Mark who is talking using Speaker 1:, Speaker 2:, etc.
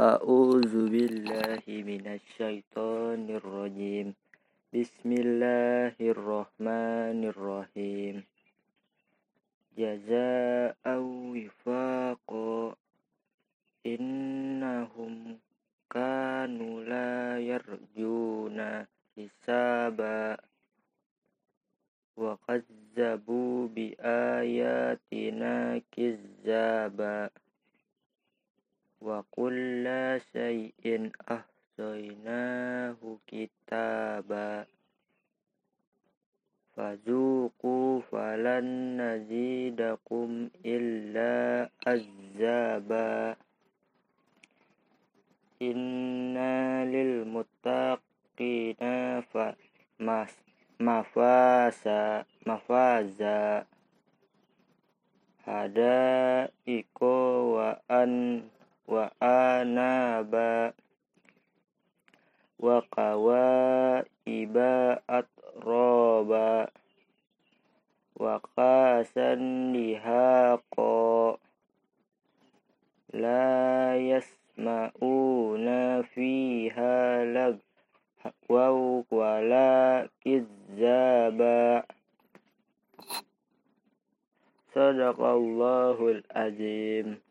Speaker 1: أعوذ بالله من الشيطان الرجيم. بسم الله الرحمن الرحيم. جزاء وفاقا إنهم كانوا لا يرجون حسابا. وكذبوا بآياتنا كذابا. وكل شيء أحصيناه كتابا فذوقوا فلن نزيدكم إلا عذابا إنا للمتقين مفازا مفازا حدائق وأن وأنابا وقوائب أترابا وقاسا لهاقا لا يسمعون فيها لغوا ولا كذابا. صدق الله العظيم.